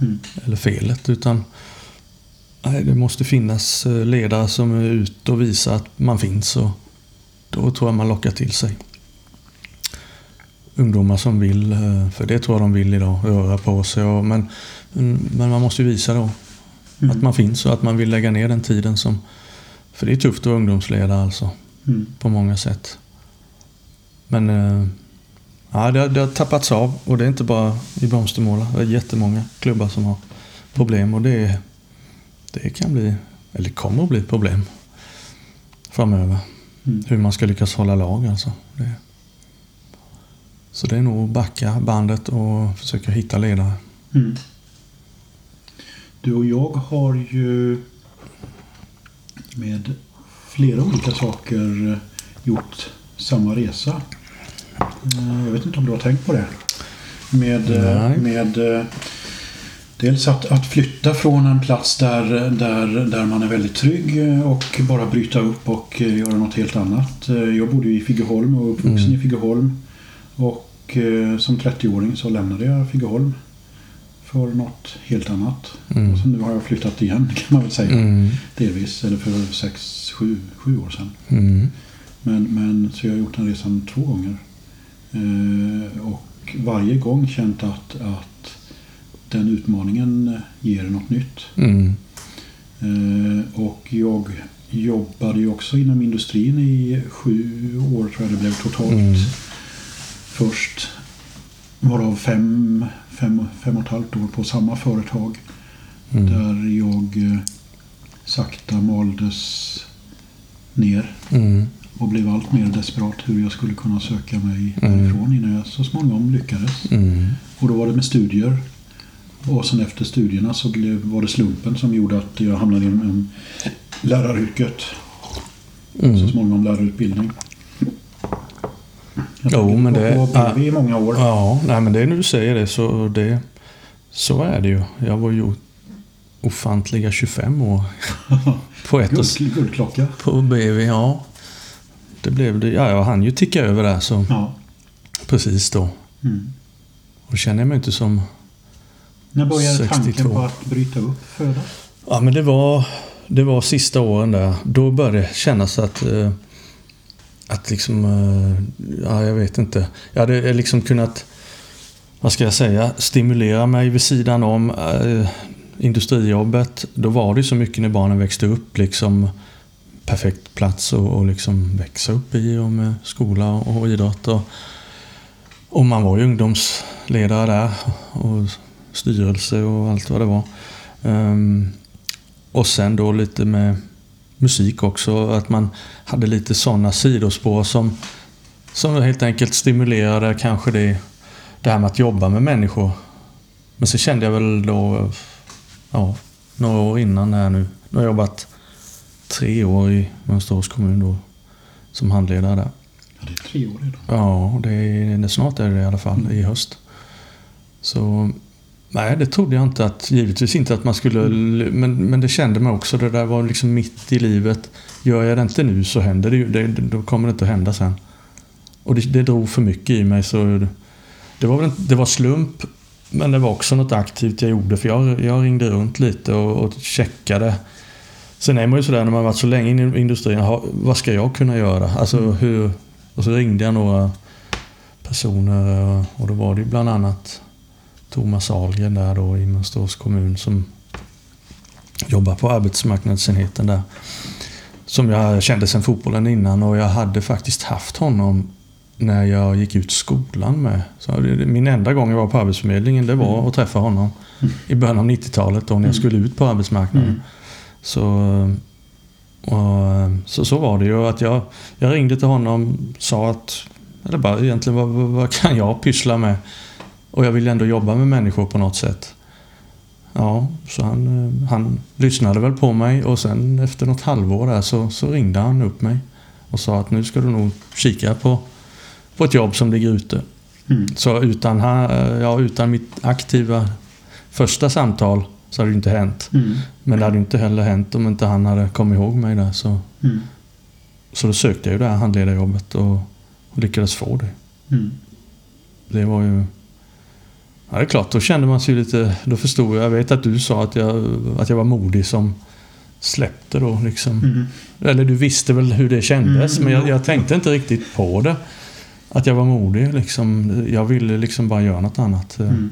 Mm. eller felet. Utan nej, det måste finnas eh, ledare som är ute och visar att man finns. Och då tror jag man lockar till sig ungdomar som vill, eh, för det tror jag de vill idag, röra på sig. Och, men, men man måste ju visa då Mm. att man finns och att man vill lägga ner den tiden som... För det är tufft att vara ungdomsledare alltså, Mm. på många sätt. Men eh, ja, det, har- det har tappats av och det är inte bara i Blomstermåla. Det är jättemånga klubbar som har problem och det, det kan bli, eller kommer att bli ett problem framöver. Mm. Hur man ska lyckas hålla lag alltså. Det. Så det är nog backa bandet och försöka hitta ledare. Mm. Du och jag har ju med flera olika saker eh, gjort samma resa. Eh, Jag vet inte om du har tänkt på det? Med, eh, Nej. med eh, dels att, att flytta från en plats där, där, där man är väldigt trygg och bara bryta upp och göra något helt annat. Jag bodde i Figeholm och uppvuxen Mm. i Figeholm. Och som 30-åring så lämnade jag Figeholm för något helt annat. Mm. Och så nu har jag flyttat igen [LAUGHS] kan man väl säga. Mm. Delvis, eller för sex, sju, sju år sedan. Mm. Men, men så jag har gjort den resan två gånger. Eh, och varje gång känt att, att den utmaningen ger något nytt. Mm. Eh, och jag jobbade ju också inom industrin i sju år tror jag det blev totalt. Mm. Först varav fem, fem, fem och ett halvt år på samma företag. Mm. Där jag eh, sakta maldes ner Mm. Och blev allt mer desperat hur jag skulle kunna söka mig Mm. därifrån innan jag så småningom lyckades. Mm. Och då var det med studier. Och sen efter studierna så blev, var det slumpen som gjorde att jag hamnade inom läraryrket. Så Mm. småningom lärarutbildning. Jag Jo, men det- på, BV i många år. Ja, nej, men det du säger det så, det, så är det ju. Jag var ju ofantliga 25 år [LAUGHS] på ett guldklocka. på BV. Ja, det blev det. Ja, jag hann ju ticka över där så Ja. precis då. Mm. Och känner jag mig inte som... När började tanken 62. på att bryta upp föda? Ja, men det var, det var sista åren där. Då började det kännas att... Eh, att liksom... Eh, ja, jag vet inte. Jag hade liksom kunnat... Vad ska jag säga? Stimulera mig vid sidan om eh, industrijobbet. Då var det så mycket när barnen växte upp. Liksom perfekt plats att och liksom växa upp i och med skola och idrott. Och, och man var ju ungdomsledare där. Och styrelse och allt vad det var. Um, och sen då lite med musik också. Att man hade lite sådana sidospår som, som helt enkelt stimulerade kanske det, det här med att jobba med människor. Men så kände jag väl då, ja, några år innan här nu. Nu har jag jobbat tre år i Mönsterås kommun då som handledare där. Ja, det är tre år redan. Ja, det är, det, snart är det i alla fall i höst. Så nej, det trodde jag inte att, givetvis inte att man skulle, men, men det kände man också, det där var liksom mitt i livet. Gör jag det inte nu så händer det ju, det, då kommer det inte att hända sen. Och det, det drog för mycket i mig så det var, väl det var slump, men det var också något aktivt jag gjorde för jag, jag ringde runt lite och, och checkade. Sen är man ju sådär när man varit så länge inne i industrin, vad ska jag kunna göra? Alltså hur... Och så ringde jag några personer och- då var det ju bland annat Thomas Ahlgren där då i Mönsterås kommun som jobbar på arbetsmarknadsenheten där. Som jag kände sedan fotbollen innan och jag hade faktiskt haft honom när jag gick ut skolan med. Så min enda gång jag var på Arbetsförmedlingen det var att träffa honom i början av 90-talet då när jag skulle ut på arbetsmarknaden. Så Och, eh, så, så var det ju. Att jag, jag ringde till honom sa att, eller bara egentligen vad, vad, kan jag pyssla med? Och jag vill ändå jobba med människor på något sätt. Ja, så han, eh, han lyssnade väl på mig och sen efter något halvår där så, så ringde han upp mig och sa att nu ska du nog kika på, på ett jobb som ligger ute. Mm. Så utan, ja, utan mitt aktiva första samtal så hade det inte hänt. Mm. Men det hade inte heller hänt om inte han hade kommit ihåg mig där. Så, Mm. så då sökte jag ju det här handledarjobbet och, och lyckades få det. Mm. Det var ju... Ja, det är klart, då kände man sig lite... Då förstod jag. Jag vet att du sa att jag, att jag var modig som släppte då liksom. Mm. Eller du visste väl hur det kändes, Mm, men jag, ja. jag tänkte inte riktigt på det. Att jag var modig liksom. Jag ville liksom bara göra något annat. Mm.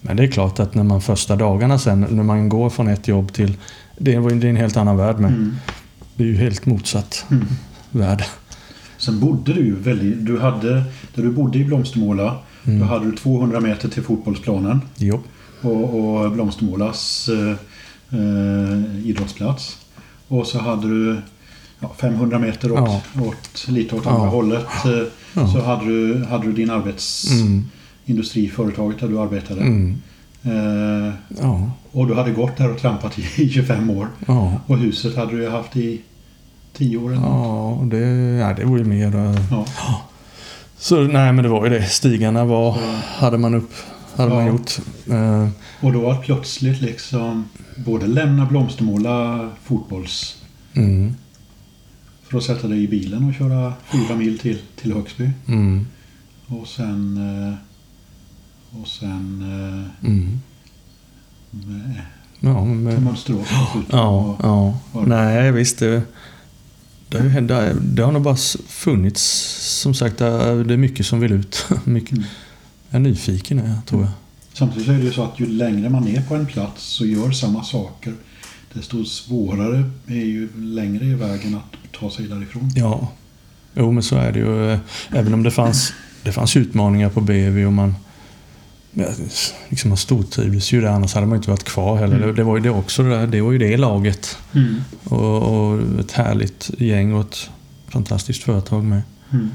Men det är klart att när man första dagarna sen, när man går från ett jobb till... Det är en helt annan värld med. Mm. Det är ju helt motsatt Mm. värld. Sen bodde du ju väldigt... Du hade, där du bodde i Blomstermåla, då Mm. hade du 200 meter till fotbollsplanen Jo. och, och Blomstermålas eh, eh, idrottsplats. Och så hade du ja, 500 meter åt, åt, lite åt andra Ja. hållet. Eh, Ja. Så hade du, hade du din Mm. Arbetsindustriföretaget där du arbetade. Mm. Eh, Ja. och du hade gått där och trampat i, [LAUGHS] i 25 år. Ja. Och huset hade du haft i 10 år eller något. Ja, det, ja, det var ju mer... eh, Ja. Så nej, men det var ju det. Stigarna var... Så- Hade man upp... Hade man gjort. Eh, Och då att plötsligt liksom både lämna Blomstermåla fotbolls mm, för att sätta dig i bilen och köra fyra mil till, till Högsby. mm, Och sen... eh, Och sen... eh, mm. med- Ja, Mönsterås dessutom. ja, ja. var- Nej, visst. Det, det, det, det har nog bara funnits... Som sagt, det är det är mycket som vill ut. [LAUGHS] mycket. Mm. Jag är nyfiken, jag, tror jag. Samtidigt så är det ju så att ju längre man är på en plats och gör samma saker desto svårare är ju längre är vägen att ta sig därifrån. Ja, jo men så är det ju. Eh, Även om det fanns, det fanns utmaningar på BV och man liksom man stortrivdes ju där, annars hade man inte varit kvar heller. Mm. Det, det var ju det också, det, där, det var ju det laget. Mm. Och, och ett härligt gäng och ett fantastiskt företag med. Mm.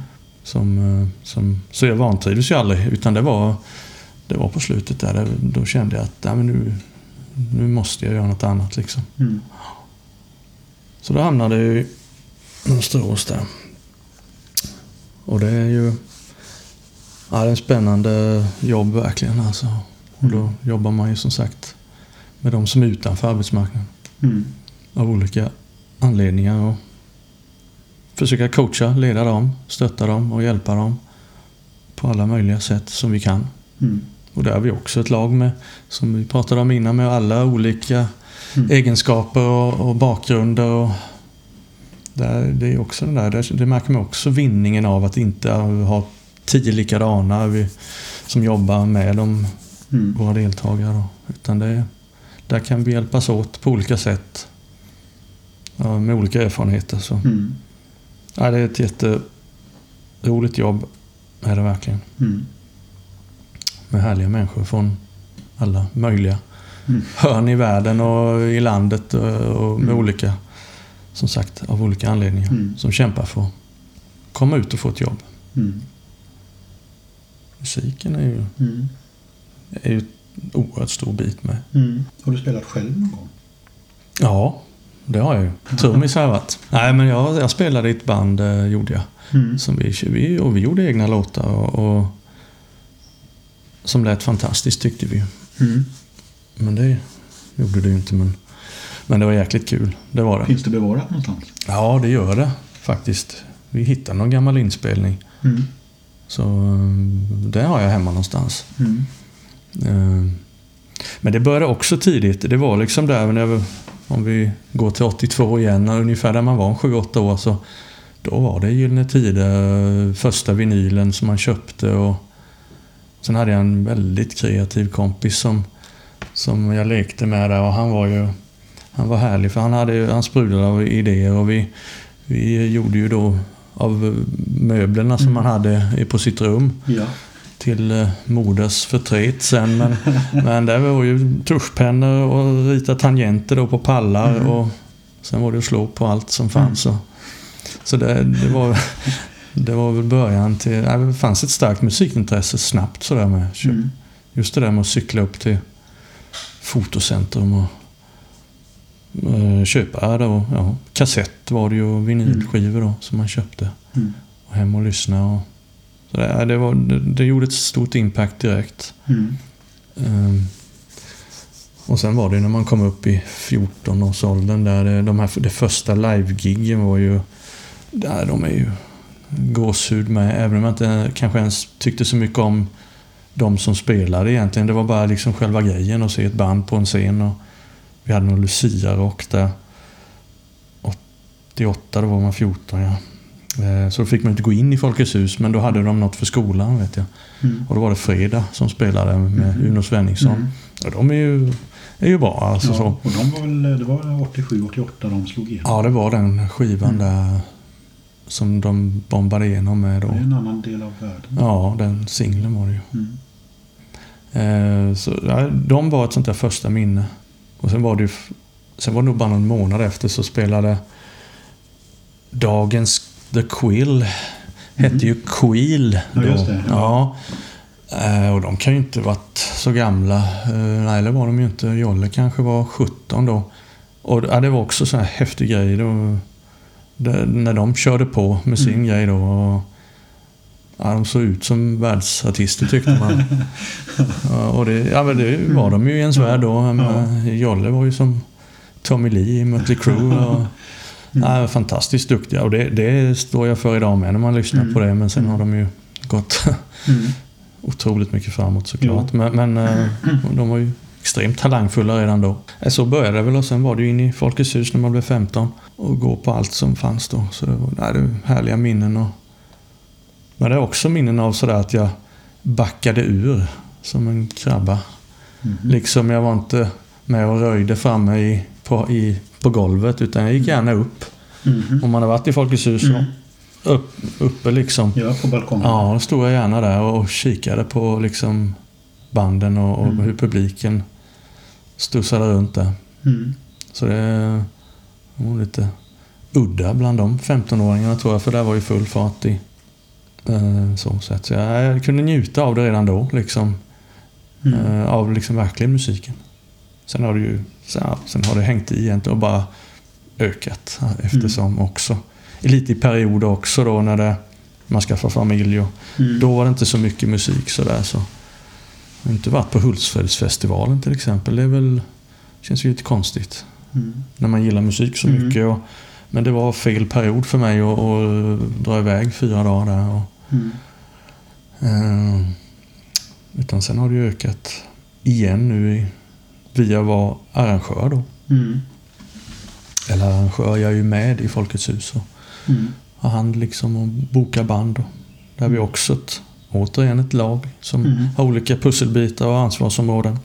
Som, eh, som, så jag vantrivdes ju aldrig, utan det var, det var på slutet där. det- Då kände jag att nej, men nu, nu måste jag göra något annat. Liksom. Mm. Så då hamnade jag i Mönsterås där. Och det är ju ja, det är en spännande jobb verkligen. Alltså. Och då jobbar man ju som sagt med de som är utanför arbetsmarknaden Mm. av olika anledningar. Och försöka coacha, leda dem, stötta dem och hjälpa dem på alla möjliga sätt som vi kan. Mm. Och där har vi också ett lag med, som vi pratade om innan, med alla olika Mm. egenskaper och, och bakgrunder. Och där, det är också den där, det, det märker man också vinningen av att inte ha tio likadana vi, som jobbar med de, Mm. våra deltagare. Utan det, där kan vi hjälpas åt på olika sätt. Ja, med olika erfarenheter. Så. Mm. Ja, det är ett jätteroligt jobb. Är det verkligen. Mm. Med härliga människor från alla möjliga Mm. hörn i världen och i landet och och med Mm. olika, som sagt, av olika anledningar. Mm. Som kämpar för att komma ut och få ett jobb. Musiken är ju, Mm. är ju en oerhört stor bit med. Mm. Har du spelat själv någon gång? Ja, det har jag ju. Trummis har jag varit. Nej, men jag, jag spelade i ett band, eh, gjorde jag. Mm. Som vi, vi, och vi gjorde egna låtar och, och som lät fantastiskt tyckte vi. Mm. Men det gjorde det ju inte. Men, men det var jäkligt kul. Det var det. Finns det bevarat någonstans? Ja, det gör det faktiskt. Vi hittade någon gammal inspelning. Mm. Så eh, det har jag hemma någonstans. Mm. Eh, Men det började också tidigt. Det var liksom där när om vi går till 82 igen, ungefär där man var 7-8 år så då var det Gyllene Tider, första vinylen som man köpte och sen hade jag en väldigt kreativ kompis som, som jag lekte med där och han var ju han var härlig för han, hade, han sprudlade av idéer och vi, vi gjorde ju då av möblerna som Mm. man hade på sitt rum Ja. till eh, moders förtret sen. Men, [LAUGHS] men det var ju tuschpennor och rita tangenter då på pallar Mm. och Sen var det att slå på allt som fanns. Och, så det, det, var, det var väl början till... Det fanns ett starkt musikintresse snabbt sådär med. Mm. Just det där med att cykla upp till fotocentrum och köpa då, ja, kassett var det ju och vinylskivor då som man köpte. Mm. Och hem och lyssna. Och, så det, var, det, det gjorde ett stort impact direkt. Mm. Ehm, och sen var det när man kom upp i 14-årsåldern där det, de här, det första live-giggen var ju... Där de är ju gåshud med. Även om jag inte kanske ens tyckte så mycket om de som spelade egentligen. Det var bara liksom själva grejen att se ett band på en scen. Och vi hade någon Lucia-rock där. 88, då var man 14 ja. Eh, Så då fick man inte gå in i Folkets hus men då hade de något för skolan vet jag. Mm. Och då var det Fredag som spelade med Mhm. Uno Svenningsson. Mm. Ja, de är ju, är ju bra alltså. Ja, Så. och de var väl, det var 87-88 de slog igenom. Ja, det var den skivan Mm. där som de bombade igenom med Det då. är en annan del av världen. Ja, den singeln var det ju. Mm. Eh, så, ja, de var ett sånt där första minne. Och sen var det ju, sen var det nog bara någon månad efter så spelade dagens The Quill. Hette ju Queel då. Ja, just det. Ja. Eh, och de kan ju inte varit så gamla. Eh, nej, det var de ju inte. Jolle kanske var 17 då. Och ja, det var också så här häftig grej. Då, det, när de körde på med sin Mm. grej då. Och, ja, de såg ut som världsartister tyckte man. [LAUGHS] Ja, och det, ja, men det var de ju i ens värld då. Jag menar, Jolle var ju som Tommy Lee i Mötley Crüe. Och, ja, fantastiskt duktiga. Och det, det står jag för idag med när man lyssnar Mm. på det. Men sen har de ju gått Mm. otroligt mycket framåt såklart. Men, men eh, de var ju extremt talangfulla redan då. Eh, Så började det väl och sen var det ju in i Folkets hus när man blev 15 och gå på allt som fanns då. Så det var, nej, det var härliga minnen. Och, men det är också minnen av sådär att jag backade ur som en krabba. Mhm. Liksom jag var inte med och röjde framme i, på, i, på golvet utan jag gick gärna upp. Mhm. Om man har varit i Folkets hus Mm. upp, uppe liksom. Ja, på balkongen. Ja, då stod jag gärna där och kikade på liksom banden och, och Mm. hur publiken studsade runt där. Mm. Så det var lite udda bland de 15-åringarna tror jag, för där var ju full fart i så sätt. Så jag, jag kunde njuta av det redan då, liksom. Mm. Eh, av liksom verkligen musiken. Sen har det ju sen, ja, sen har det hängt i egentligen och bara ökat eftersom också. Lite i perioder också då när det, man skaffar familj och Mm. då var det inte så mycket musik sådär så. Jag har inte varit på Hultsfredsfestivalen till exempel. Det är väl, känns ju lite konstigt. Mm. När man gillar musik så Mm. mycket. Och, men det var fel period för mig att, att dra iväg fyra dagar där. Och, Mm. eh, utan sen har det ökat igen nu i, via vara arrangör då. Mm. Eller arrangör, jag är ju med i Folkets hus och Mm. har hand liksom och bokar band. Och, där vi också ett, återigen ett lag som Mm. har olika pusselbitar och ansvarsområden.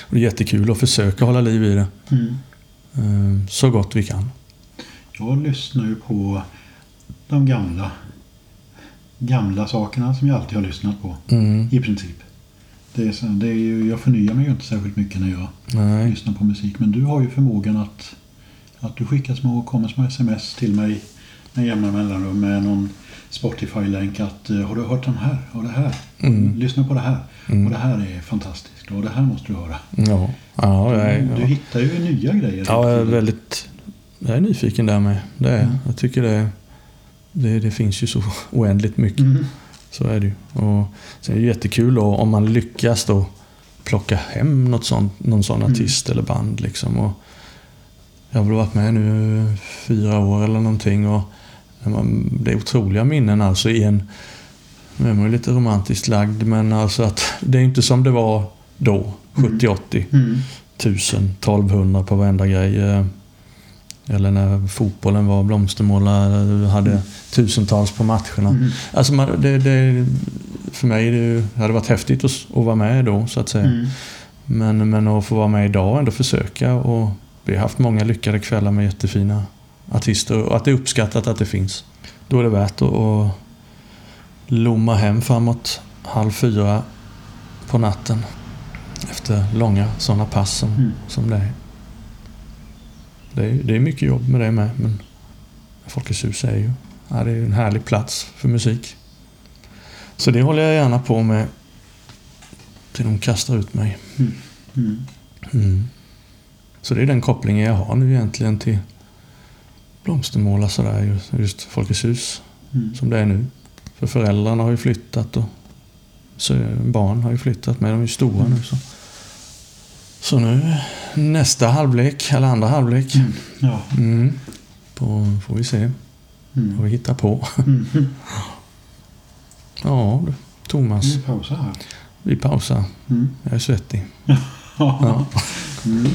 Och det är jättekul att försöka hålla liv i det Mm. eh, så gott vi kan. Jag lyssnar ju på de gamla gamla sakerna som jag alltid har lyssnat på. Mm, I princip. Det är, så- det är ju, jag förnyar mig ju inte särskilt mycket när jag nej. lyssnar på musik. Men du har ju förmågan att, att du skickar små, kommer små sms till mig med jämna mellanrum med någon Spotify-länk att eh, har du hört den här och det här? Mm. Lyssna på det här. Mm. Och det här är fantastiskt och det här måste du höra. Ja, ja, är- Du ja. hittar ju nya grejer. ja, jag är väldigt jag är nyfiken där med. Det är. Mm. Jag tycker det, det, det finns ju så [LAUGHS] oändligt mycket. Mm. Så är det ju. Och sen är det jättekul då, om man lyckas då plocka hem något sånt, någon sån Mm. artist eller band. Liksom. Och jag har väl varit med nu fyra år eller någonting. Och det är otroliga minnen alltså i en... Nu är man ju lite romantiskt lagd men alltså att [LAUGHS] det är inte som det var då, 70-80. Mm. 1000, 1200 på varenda grej. Eh, Eller när fotbollen var blomstermålare och hade Mm. tusentals på matcherna. Mm. Alltså man, det, det, för mig det hade varit häftigt att, att vara med då så att säga. Mm. Men, men att få vara med idag och ändå försöka. Och vi har haft många lyckade kvällar med jättefina artister och att det är uppskattat att det finns. Då är det värt att, att lomma hem framåt halv fyra på natten. Efter långa sådana pass som, Mm. som det är. Det är, det är mycket jobb med det med. Men Folkets hus är ju ja, det är en härlig plats för musik. Så det håller jag gärna på med till de kastar ut mig. Mm. Mm. Så det är den kopplingen jag har nu egentligen till blomstermåla sådär, just, just Folkets hus Mm. som det är nu. För föräldrarna har ju flyttat och så barn har ju flyttat med. De är ju stora nu. Så, så nu nästa halvlek, eller andra halvlek. Mm. Ja. Mm. På, får vi se vad Mm. vi hittar på. Mm. [LAUGHS] Ja Thomas. Vi pausar här. Vi pausar. Mm. Jag är svettig. [LAUGHS] Ja. Ja. Mm.